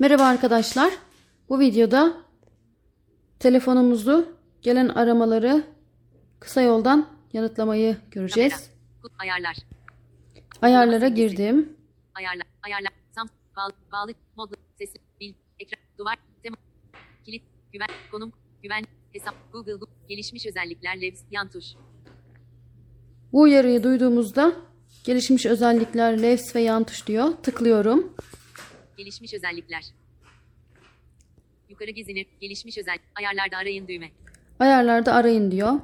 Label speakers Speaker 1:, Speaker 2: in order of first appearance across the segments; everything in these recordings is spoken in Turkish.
Speaker 1: Merhaba arkadaşlar. Bu videoda telefonumuzu gelen aramaları kısa yoldan yanıtlamayı göreceğiz.
Speaker 2: Ayarlar.
Speaker 1: Ayarlara girdim.
Speaker 2: Ayarlar. Ayarlar. Sam. Bağlı. Bağlı. Modlu. Sesli. Bil. Ekran. Duvar. Tema. Kilit. Güven. Konum. Güven. Hesap. Google. Google. Gelişmiş özellikler. Labs. Yan tuş.
Speaker 1: Bu uyarıyı duyduğumuzda gelişmiş özellikler levs ve yan tuş diyor. Tıklıyorum.
Speaker 2: Gelişmiş özellikler. Yukarı gezinir. Gelişmiş özel. Ayarlarda arayın düğme.
Speaker 1: Ayarlarda arayın diyor.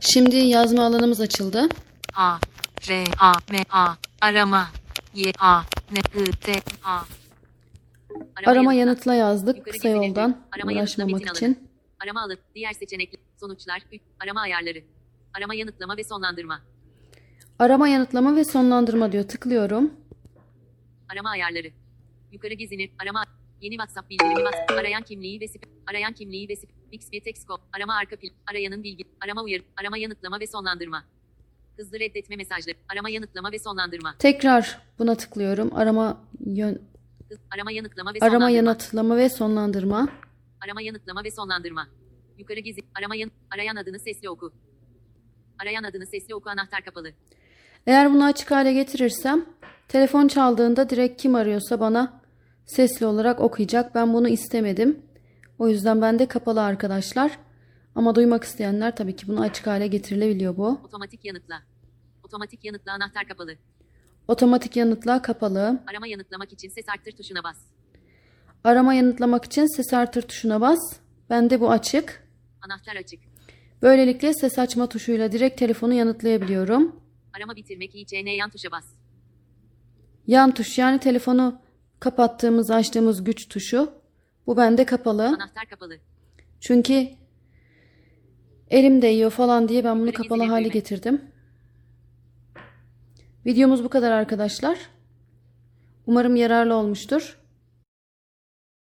Speaker 1: Şimdi yazma alanımız açıldı.
Speaker 3: A R A M A arama Y A N I T A
Speaker 1: Arama
Speaker 2: yanıtla.
Speaker 1: yanıtla yazdık
Speaker 2: Yukarı
Speaker 1: kısa yoldan
Speaker 2: Arama
Speaker 1: uğraşmamak için.
Speaker 2: Arama alanı. Diğer seçenekler. Sonuçlar. Arama ayarları. Arama yanıtlama ve sonlandırma.
Speaker 1: Arama yanıtlama ve sonlandırma diyor. Tıklıyorum.
Speaker 2: Arama ayarları. Yukarı gezinir. Arama. Yeni WhatsApp bildirimi WhatsApp. Arayan kimliği ve sip. Arayan kimliği ve sip. Bixby Texco. Arama arka pil. Arayanın bilgi. Arama uyarı. Arama yanıtlama ve sonlandırma. Hızlı reddetme mesajları. Arama yanıtlama ve sonlandırma.
Speaker 1: Tekrar buna tıklıyorum. Arama yön,
Speaker 2: Hız, arama yanıtlama ve
Speaker 1: arama yanıtlama ve sonlandırma.
Speaker 2: Arama yanıtlama ve sonlandırma. Yukarı gezi. Arama yan, arayan adını sesli oku. Arayan adını sesli oku anahtar kapalı.
Speaker 1: Eğer bunu açık hale getirirsem telefon çaldığında direkt kim arıyorsa bana sesli olarak okuyacak. Ben bunu istemedim. O yüzden bende kapalı arkadaşlar. Ama duymak isteyenler tabii ki bunu açık hale getirilebiliyor bu.
Speaker 2: Otomatik yanıtla. Otomatik yanıtla anahtar kapalı.
Speaker 1: Otomatik yanıtla kapalı.
Speaker 2: Arama yanıtlamak için ses arttır tuşuna bas.
Speaker 1: Arama yanıtlamak için ses artır tuşuna bas. Bende bu açık.
Speaker 2: Anahtar açık.
Speaker 1: Böylelikle ses açma tuşuyla direkt telefonu yanıtlayabiliyorum.
Speaker 2: Arama bitirmek ICN yan tuşa bas.
Speaker 1: Yan tuş yani telefonu kapattığımız açtığımız güç tuşu. Bu bende kapalı.
Speaker 2: Anahtar kapalı.
Speaker 1: Çünkü elim değiyor falan diye ben bunu
Speaker 2: Yukarı
Speaker 1: kapalı hale
Speaker 2: düğme.
Speaker 1: getirdim. Videomuz bu kadar arkadaşlar. Umarım yararlı olmuştur.